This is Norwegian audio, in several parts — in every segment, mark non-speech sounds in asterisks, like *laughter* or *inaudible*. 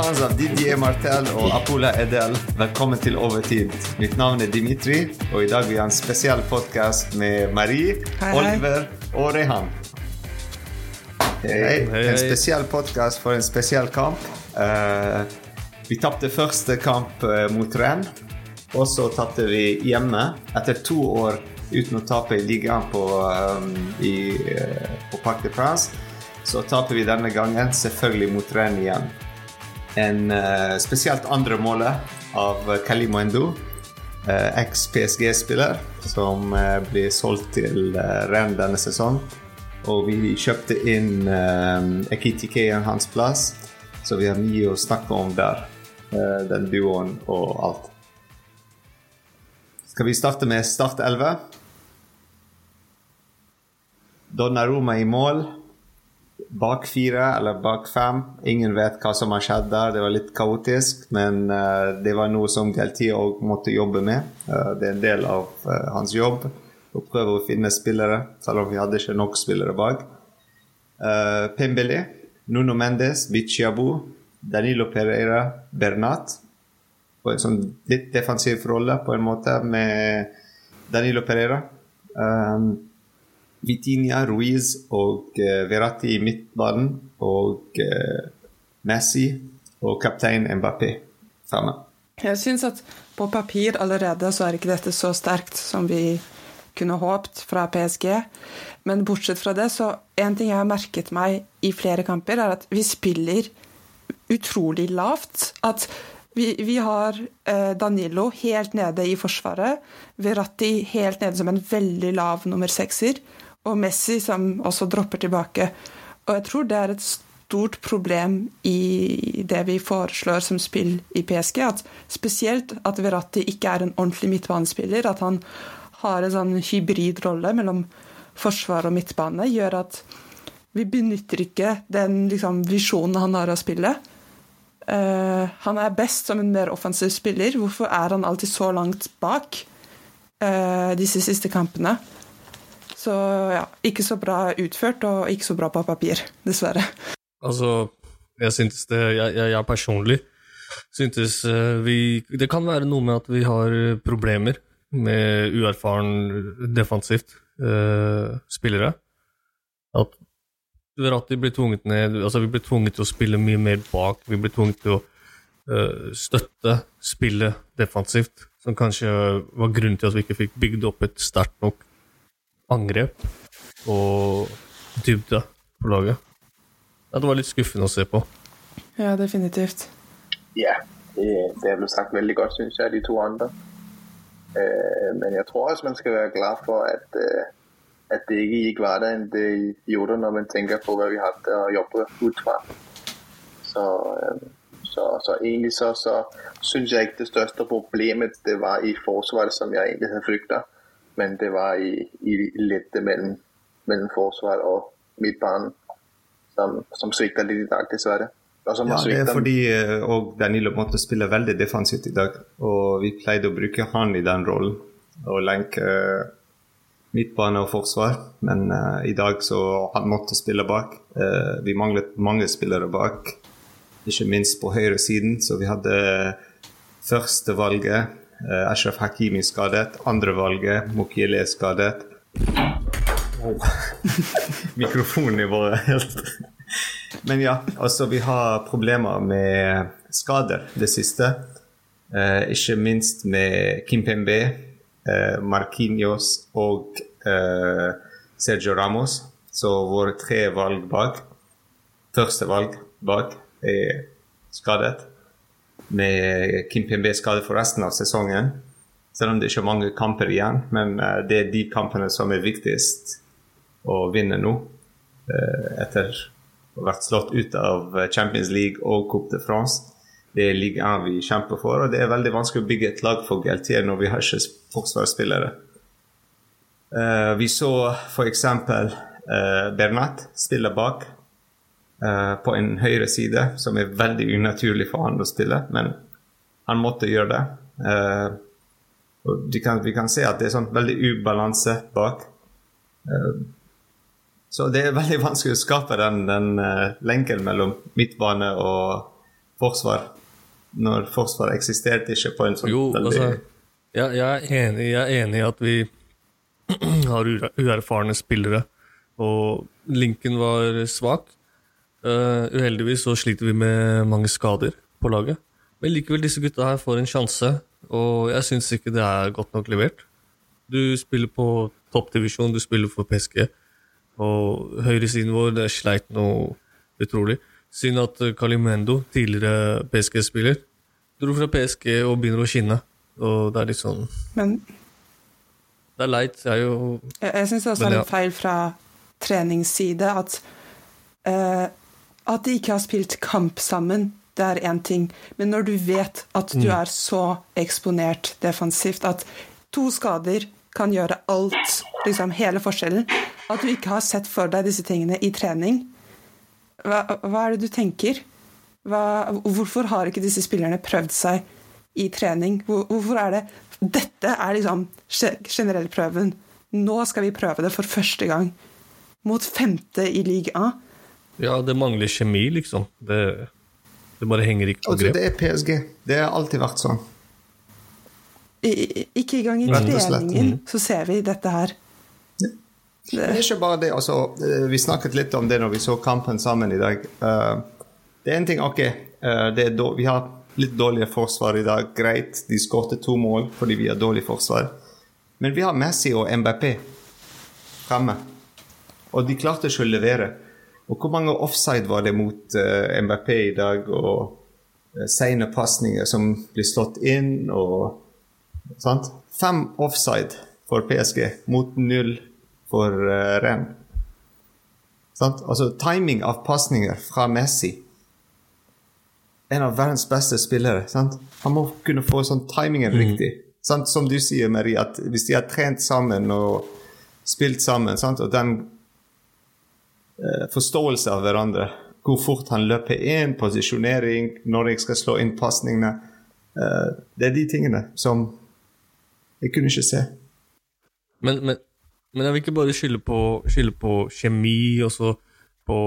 Fans av Didier Martel og Apola Edel, velkommen til Overtid. Mitt navn er Dimitri, og i dag vil vi ha en spesiell podkast med Marie, Hei, hei. Oliver og Rehan. Hei, Hei, hei. En spesiell podkast for en spesiell kamp. Uh, vi tapte første kamp eh, mot Rennes, og så tapte vi hjemme etter to år uten å tape i ligaen på, um, i, uh, på Parc de France. Så taper vi denne gangen selvfølgelig mot Rennes igjen. En uh, spesielt andre målet av Kalimo Endo, uh, eks-PSG-spiller, som uh, blir solgt til uh, Renn denne sesong. Og vi kjøpte inn uh, i hans plass, så vi har mye å snakke om der. Uh, den duoen og alt. Skal vi starte med Start 11? Donnaroma i mål. Bak fire eller bak fem. Ingen vet hva som har skjedd der. Det var litt kaotisk, men uh, det var noe som Galti òg måtte jobbe med. Uh, det er en del av uh, hans jobb å prøve å finne spillere, selv om vi hadde ikke nok spillere bak. Uh, Pembele, Nuno Mendes, Bichiabu, Danilo Pereira, Bernat. På en sånn litt defensiv rolle, på en måte, med Danilo Pereira. Um, Vitinha, Ruiz og eh, Verratti i midtbanen. Og eh, Messi og kaptein Mbappé framme. Jeg syns at på papir allerede så er ikke dette så sterkt som vi kunne håpt fra PSG. Men bortsett fra det, så en ting jeg har merket meg i flere kamper, er at vi spiller utrolig lavt. At vi, vi har eh, Danilo helt nede i forsvaret, Verratti helt nede som en veldig lav nummer sekser, og Messi som også dropper tilbake. Og jeg tror det er et stort problem i det vi foreslår som spill i PSG. At spesielt at Verratti ikke er en ordentlig midtbanespiller. At han har en sånn hybridrolle mellom forsvar og midtbane, gjør at vi benytter ikke den liksom, visjonen han har av spillet. Uh, han er best som en mer offensiv spiller. Hvorfor er han alltid så langt bak uh, disse siste kampene? Så ja, ikke så bra utført, og ikke så bra på papir, dessverre. Altså, jeg syntes det Jeg, jeg, jeg personlig syntes eh, vi Det kan være noe med at vi har problemer med uerfaren defensivt eh, spillere. At Verratti blir tvunget ned Altså, vi blir tvunget til å spille mye mer bak. Vi blir tvunget til å eh, støtte spillet defensivt, som kanskje var grunnen til at vi ikke fikk bygd opp et sterkt nok angrep og dybde på laget. Ja, det var litt skuffende å se på. Ja, definitivt. Ja, det, det ble sagt veldig godt, synes jeg, de to andre. Øh, men jeg tror også, man skal være glad for, at, øh, at det ikke gikk hverdagen det gjorde, når man tenker på, hva vi hadde å jobbe ut fra. Så, øh, så, så egentlig så, så synes jeg ikke, det største problemet, det var i forsvaret, som jeg egentlig hadde frygter. Men det var i, i lette mellom, mellom forsvar og midtbanen, som, som svikta litt i dag, dessverre. Ja, det er fordi eh, og Danilo måtte spille veldig defensivt i dag. Og vi pleide å bruke han i den rollen. Og lenke eh, midtbane og forsvar. Men uh, i dag så han måtte spille bak. Uh, vi manglet mange spillere bak. Ikke minst på høyresiden. Så vi hadde første eh, Ashraf Hakimi skadet. Andre valget Mokiele skadet. *laughs* Mikrofonen var helt men ja, altså vi har problemer med skader det siste. Uh, ikke minst med Kimpembe, uh, Marquinhos og uh, Sergio Ramos. Så våre tre valg bak, første valg bak, er skadet. Med Kimpembe skadet for resten av sesongen. Selv om det ikke er mange kamper igjen. Men eh, det er de kampene som er viktigst å vinne nå. Etter etter ha vært slått ut av Champions League og Coupe de France. Det er ligaen vi kjemper for, og det er veldig vanskelig å bygge et lag for GLT når vi har ikke forsvarsspillere. Eh, vi så f.eks. Bernat spille bak eh, på en høyre side, som er veldig unaturlig for han å stille, men han måtte gjøre det. Eh, og kan, vi kan se at det er sånn veldig ubalanse bak. Eh, så det er *laughs* veldig vanskelig å skape den, den eh, lenken mellom midtbane og forsvar. Når forsvar eksisterte ikke på en sånn Jo, veldig altså jeg, jeg, er enig, jeg er enig i at vi *clears throat* har uerfarne spillere, og linken var svak. Eh, uheldigvis så sliter vi med mange skader på laget. Men likevel, disse gutta her får en sjanse, og jeg syns ikke det er godt nok levert. Du spiller på toppdivisjon, du spiller for PSG, og høyresiden vår det er sleit noe utrolig. Synd at Calimendo, Kalimendo, tidligere PSG-spiller, dro fra PSG og begynner å skinne. Og det er litt sånn Men Det er leit. Jeg er jo jeg, jeg syns også det er en feil fra treningsside at eh, At de ikke har spilt kamp sammen, det er én ting. Men når du vet at du er så eksponert defensivt at to skader kan gjøre alt, liksom hele forskjellen, at du ikke har sett for deg disse tingene i trening, hva, hva er det du tenker? Hva, hvorfor har ikke disse spillerne prøvd seg i trening? Hvor, hvorfor er det Dette er liksom ge- generellprøven. Nå skal vi prøve det for første gang. Mot femte i ligaen. Ja, det mangler kjemi, liksom. Det, det bare henger ikke på Altså, grep. det er PSG. Det har alltid vært sånn. I, i- ikke engang i slett, treningen så ser vi dette her. Det er ikke bare det. Altså, eh, vi snakket litt om det når vi så kampen sammen i dag. Eh, det er en ting, ok, eh, det er då- vi har litt dårlige forsvar i dag. Greit, de skåret to mål fordi vi har dårlig forsvar. Men vi har Messi og MBP fremme. Og de klarte ikke å levere. Og hvor mange offside var det mot uh, MBP i dag? Og uh, sene pasninger som blir slått inn, og sant? Fem offside for PSG mot null for uh, Renn. Sant? Altså timing av pasninger fra Messi. En av verdens beste spillere. Sant? Han må kunne få sånn timingen riktig. Sant? Som du sier, Marie, at hvis de har trent sammen og spilt sammen, sant? og den eh, forståelse av hverandre, hvor fort han løper inn, posisjonering, når jeg skal slå inn pasningene eh, Det er de tingene som jeg kunne ikke se. Men, men, men jeg vil ikke bare skylde på, skylde på kjemi og så på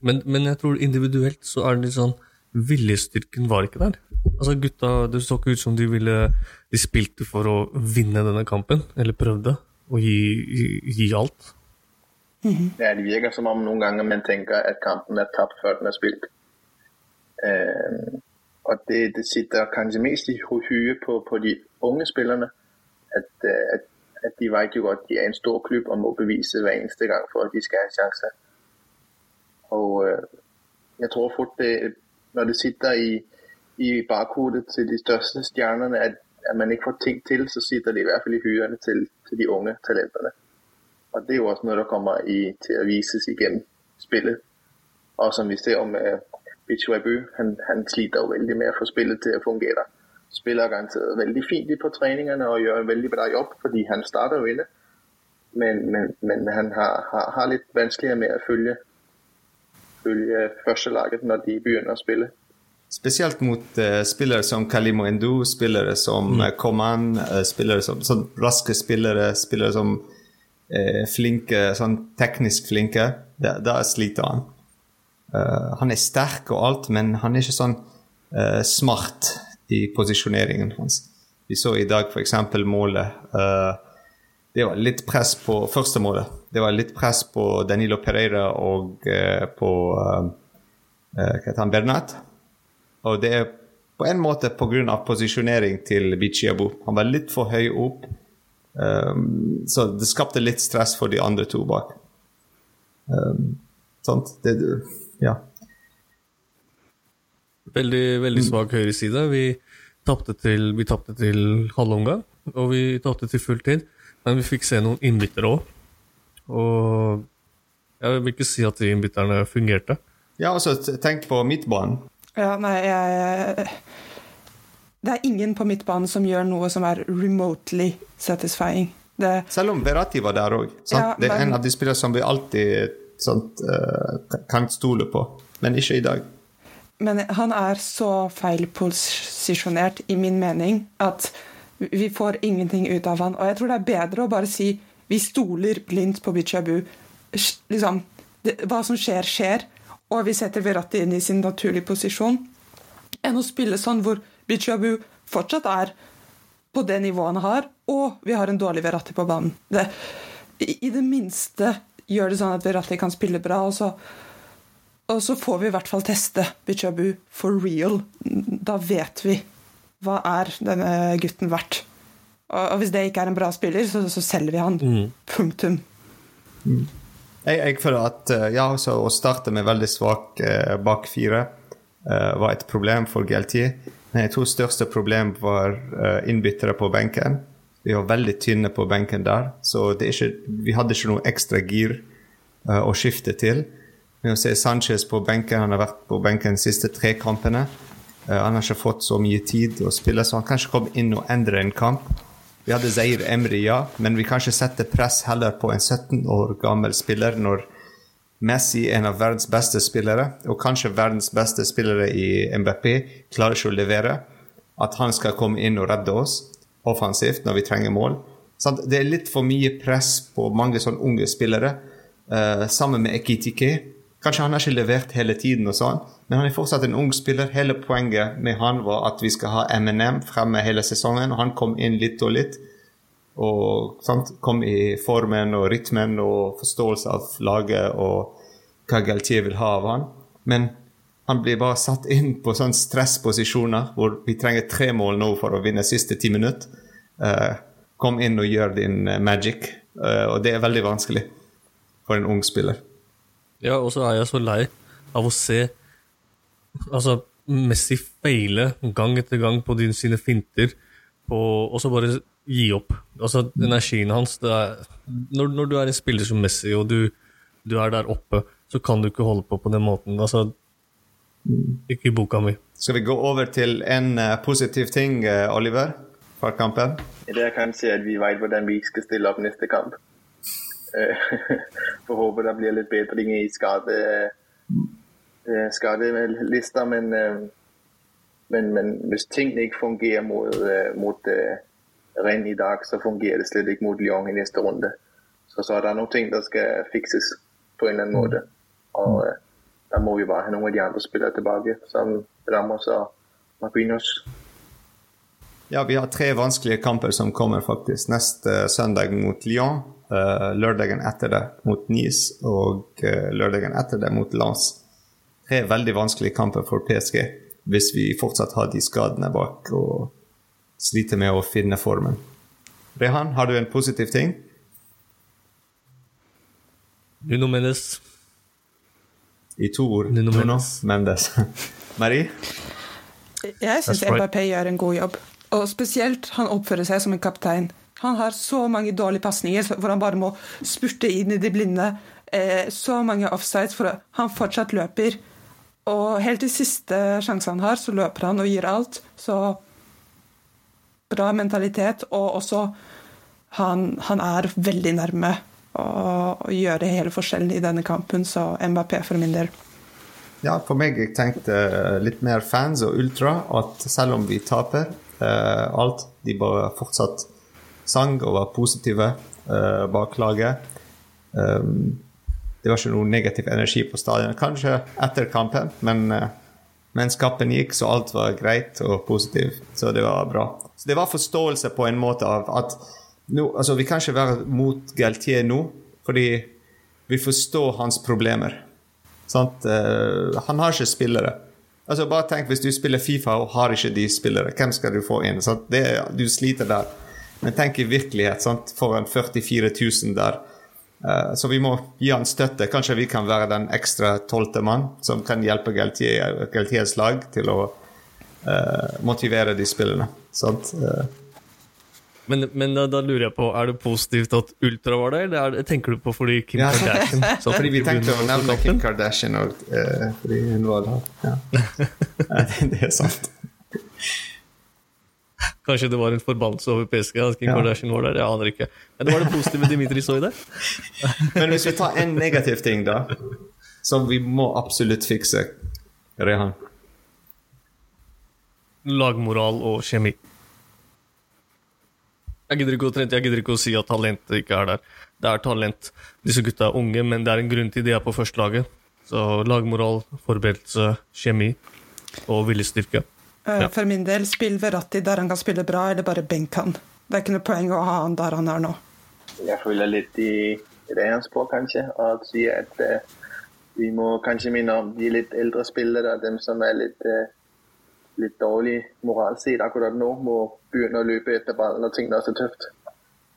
men, men jeg tror individuelt så er det litt sånn Viljestyrken var ikke der. Altså Gutta det så ikke ut som de ville De spilte for å vinne denne kampen, eller prøvde å gi, gi, gi alt. Ja, det virker som om noen ganger man tenker at kampen er tapt før den er spilt. Uh, og det, det sitter kanskje mest i hyet på, på de unge spillerne, at, uh, at, at de vet jo godt, de er en stor klub og må bevise hver eneste gang for, at de skal ha en chance. Og uh, jeg tror fort, det, når det sitter i, i bakhodet til de største stjernerne, at, at man ikke får ting til, så sitter det i hvert fall i hyerne til, til de unge talenterne. Og det er jo også noget, der kommer i, til at vises igennem spillet. Og som vi ser med Bichuabu, han, han sliter jo veldig med at få spillet til at fungere. Spiller garanteret veldig fint på treningene og gjør en veldig bra jobb, fordi han starter jo inne. Men, men, men han har, har, har litt vanskeligere med at følge, følge førstelaget når de begynner å spille. Spesielt mot uh, spillere som Kalimo Endu, spillere som mm. Coman, uh, spillere som sånn raske spillere, spillere som eh, flinke, sånn teknisk flinke. Da, sliter han. Uh, han er sterk og alt, men han er ikke sånn uh, smart i posisjoneringen hans. Vi så i dag f.eks. målet. Uh, det var litt press på første målet. Det var litt press på Danilo Pereira og på hva heter Bernat. Og det er på en måte pga. posisjonering til Bichiabu. Han var litt for høy opp, um, så det skapte litt stress for de andre to bak. Um, sant? Det, ja. Veldig, veldig svak høyreside. Vi tapte til, vi tapte til halvomgang, og vi tapte til full tid. Men vi fikk se noen innbyttere òg. Og jeg vil ikke si at de innbytterne fungerte. ja, altså, tenk på midtbanen. Ja, nei, jeg Det er ingen på midtbanen som gjør noe som er remotely satisfying. Det, Selv om Verratti var der òg. Ja, det er en av de spillerne som vi alltid sant, eh, kan stole på, men ikke i dag. men han er så feilposisjonert, i min mening, at vi får ingenting ut av han. Og jeg tror det er bedre å bare si vi stoler blindt på Bichabu. Liksom, det, hva som skjer, skjer. Og vi setter Verratti inn i sin naturlige posisjon. enn å spille sånn hvor Bichabu fortsatt er på det nivået han har, og vi har en dårlig Verratti på banen. Det, i, det minste gjør det sånn at Verratti kan spille bra, og så, og så får vi i hvert fall teste Bichabu for real. Da vet vi hva er denne gutten verdt. Og, og hvis det ikke er en bra spiller, så, så selger vi han. Punktum. Jeg, jeg føler at eh, ja, så å starte med veldig svak eh, bak fire eh, var et problem for GLT. Men to største problem var eh, innbyttere på benken. Vi var veldig tynne på benken der, så ikke, vi hadde ikke noe ekstra gir uh, å skifte til. Men å se Sanchez på benken, han har vært på benken de siste tre kampene. Uh, han har ikke fått så mye tid å spille, så han kan ikke komme inn og endre en kamp. Vi hadde Zair Emri, ja, men vi kan ikke sette press heller på en 17 år gammel spiller når Messi en av verdens beste spillere, og kanskje verdens beste spillere i MBP, klarer ikke å levere. At han skal komme inn og redde oss offensivt når vi trenger mål. Det er litt for mye press på mange sånne unge spillere, eh, sammen med Ekitike. Kanskje han har ikke levert hele tiden, og sånn, men han er fortsatt en ung spiller. Hele poenget med han var at vi skal ha MNM fremme hele sesongen, og han kom inn litt og litt. Og sant? kom i formen og rytmen og forståelse av laget og hva Galtier vil ha av han. Men han blir bare satt inn på sånne stressposisjoner hvor vi trenger tre mål nå for å vinne siste ti minutter. Uh, kom inn og gjør din eh, magic. Uh, og det er veldig vanskelig for en ung spiller. Ja, og så er jeg så lei av å se altså, Messi feile gang etter gang på din, sine finter, og så bare gi opp. Altså, energien hans det er, når, når, du er en spiller som Messi, og du, du, er der oppe, så kan du ikke holde på på den måten. Altså, ikke i boka mi. Skal vi gå over til en uh, positiv ting, uh, Oliver, fra kampen? Det er kanskje at vi vet hvordan vi skal stille opp neste kamp. *laughs* Får håpe det blir litt bedring i skade, skadelister, men, men, men, hvis tingene ikke fungerer mot, mot Renn i dag, så fungerer det slett ikke mot Lyon i neste runde. Så, så er det noen ting der skal fikses på en eller annen måte. Og da må vi bare ha noen av de andre spillere tilbake, som Ramos og Marquinhos. Ja, vi har tre vanskelige kamper som kommer faktisk. Neste søndag mot Lyon, uh, lørdagen etter det mot Nice og uh, lørdagen etter det mot Lens. Tre veldig vanskelige kamper for PSG hvis vi fortsatt har de skadene bak og sliter med å finne formen. Rehan, har du en positiv ting? Nuno Mendes. I to ord. Nuno Mendes. Mendes. *laughs* Marie? Jeg syns. MPP gjør en god jobb. Og spesielt han oppfører seg som en kaptein. Han har så mange dårlige pasninger hvor han bare må spurte inn i de blinde. Eh, så mange offsides for han fortsatt løper. Og helt til siste sjanse han har, så løper han og gir alt. Så bra mentalitet, og også han, han er veldig nærme å, gjøre hele forskjellen i denne kampen, så Mbappé for min del. Ja, for meg jeg tenkte litt mer fans og ultra, at selv om vi taper eh, alt, de bare fortsatt sang og var positive eh, bak laget. Um, det var ikke noe negativ energi på stadion. Kanskje etter kampen, men eh, mens kampen gikk, så alt var greit og positivt. Så det var bra. Så det var forståelse på en måte av at no, altså Vi kan ikke være mot Galtier nå, fordi vi forstår hans problemer. Sant? Uh, han har ikke spillere. Altså Bare tenk hvis du spiller Fifa og har ikke de spillere. Hvem skal du få inn? Det, du sliter der. Men tenk i virkelighet sant? foran 44 000 der. Uh, så vi må gi han støtte. Kanskje vi kan være den ekstra tolvte mann som kan hjelpe Galtier, Galtiers lag til å motivere de spillerne. Sant? Uh. Men, men da, da, lurer jeg på, er det positivt at Ultra var der, eller det, tenker du på fordi Kim ja. Kardashian så *laughs* Fordi vi tenkte å nevne Kim Kardashian og, uh, fordi hun var der. *laughs* Ja. det, det er sant. Kanskje det var en forbannelse over PSG at Kim ja. Kardashian var der? Jeg aner ikke. Men det var det positive Dimitri så i det. *laughs* Men hvis vi tar en negativ ting, da, som vi må absolutt fikse, Rehan lagmoral og kjemi. Jeg gidder, ikke å, jeg gidder ikke å si at talentet ikke er der. Det er talent. Disse gutta er unge, men det er en grunn til de er på førstelaget. Så lagmoral, forberedelse, kjemi og viljestyrke. Ja. For min del, spill Verratti der han kan spille bra, eller bare benk han. Det er ikke noe poeng å ha han der han er nå. Jeg føler litt i i på, kanskje, og sier at eh, vi må kanskje minne om de litt eldre spillere, dem som er litt, eh, litt dårlig moralsett akkurat nå, må begynne å løpe etter ballen når tingene er så tøft,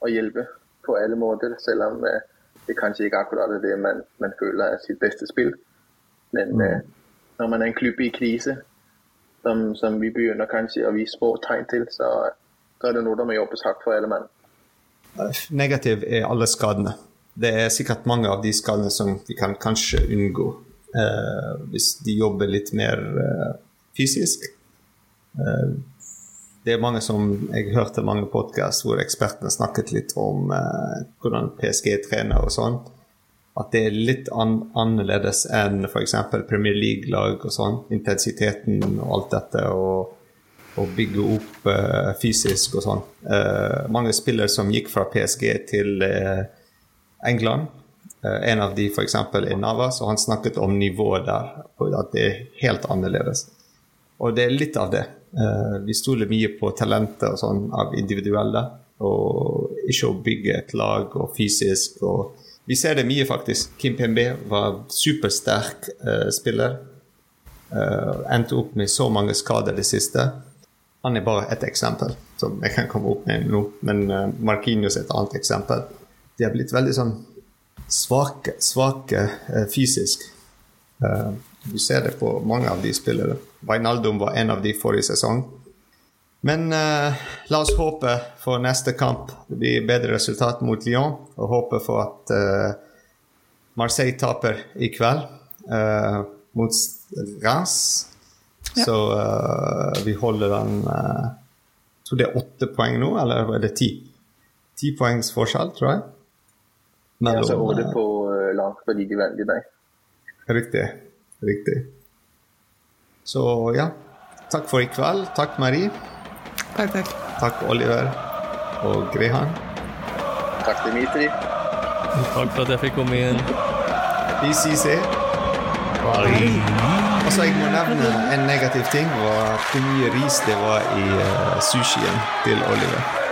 og hjelpe på alle måter, selv om eh, det kanskje ikke akkurat er det man, man føler er sitt beste spill. Men eh, når man er en klubb i krise, som, som vi begynner kanskje å vise små tegn til, så, så er det noe det må jobbes hardt for alle mann. Negativ er alle skadene. Det er sikkert mange av de skadene som vi kan kanskje unngå eh, hvis de jobber litt mer eh, fysisk. Eh, det er mange som Jeg hørte mange podkast hvor ekspertene snakket litt om eh, hvordan PSG trener og sånn. At det er litt an annerledes enn f.eks. Premier League-lag og sånn. Intensiteten og alt dette. og å bygge opp eh, fysisk og sånn. Eh, mange spillere som gikk fra PSG til eh, England. En av de f.eks. er Navas, og han snakket om nivået der. At det er helt annerledes. Og det er litt av det. Eh, vi stoler mye på talentet og sånn av individuelle, og ikke å bygge et lag og fysisk. og Vi ser det mye, faktisk. Kim Pembe var supersterk uh, spiller. Uh, endte opp med så mange skader det siste. Han er bare ett eksempel som jeg kan komme opp med nå. Men uh, Marquinhos er et annet eksempel. De har blitt veldig sånn svake, svake fysisk. Du ser det på mange av de spillere. Wijnaldum var en av de forrige sesong. Men uh, la oss håpe for neste kamp det blir bedre resultat mot Lyon. Og håpe for at uh, Marseille taper i kveld uh, mot Reims. Ja. Så uh, vi holder den uh, tror det er åtte poeng nå, eller er det ti? Ti poengs forskjell, tror jeg. Ja, så holder på uh, langt fordi de i dag. Riktig. Riktig. Så ja. Takk for i kveld. Takk, Marie. Takk, takk. Takk, Oliver og Grehan. Takk, Dimitri. Takk for at jeg fikk komme igjen. ICC. Og så jeg må nevne en negativ ting, var hvor mye ris det var i uh, sushien til Oliver.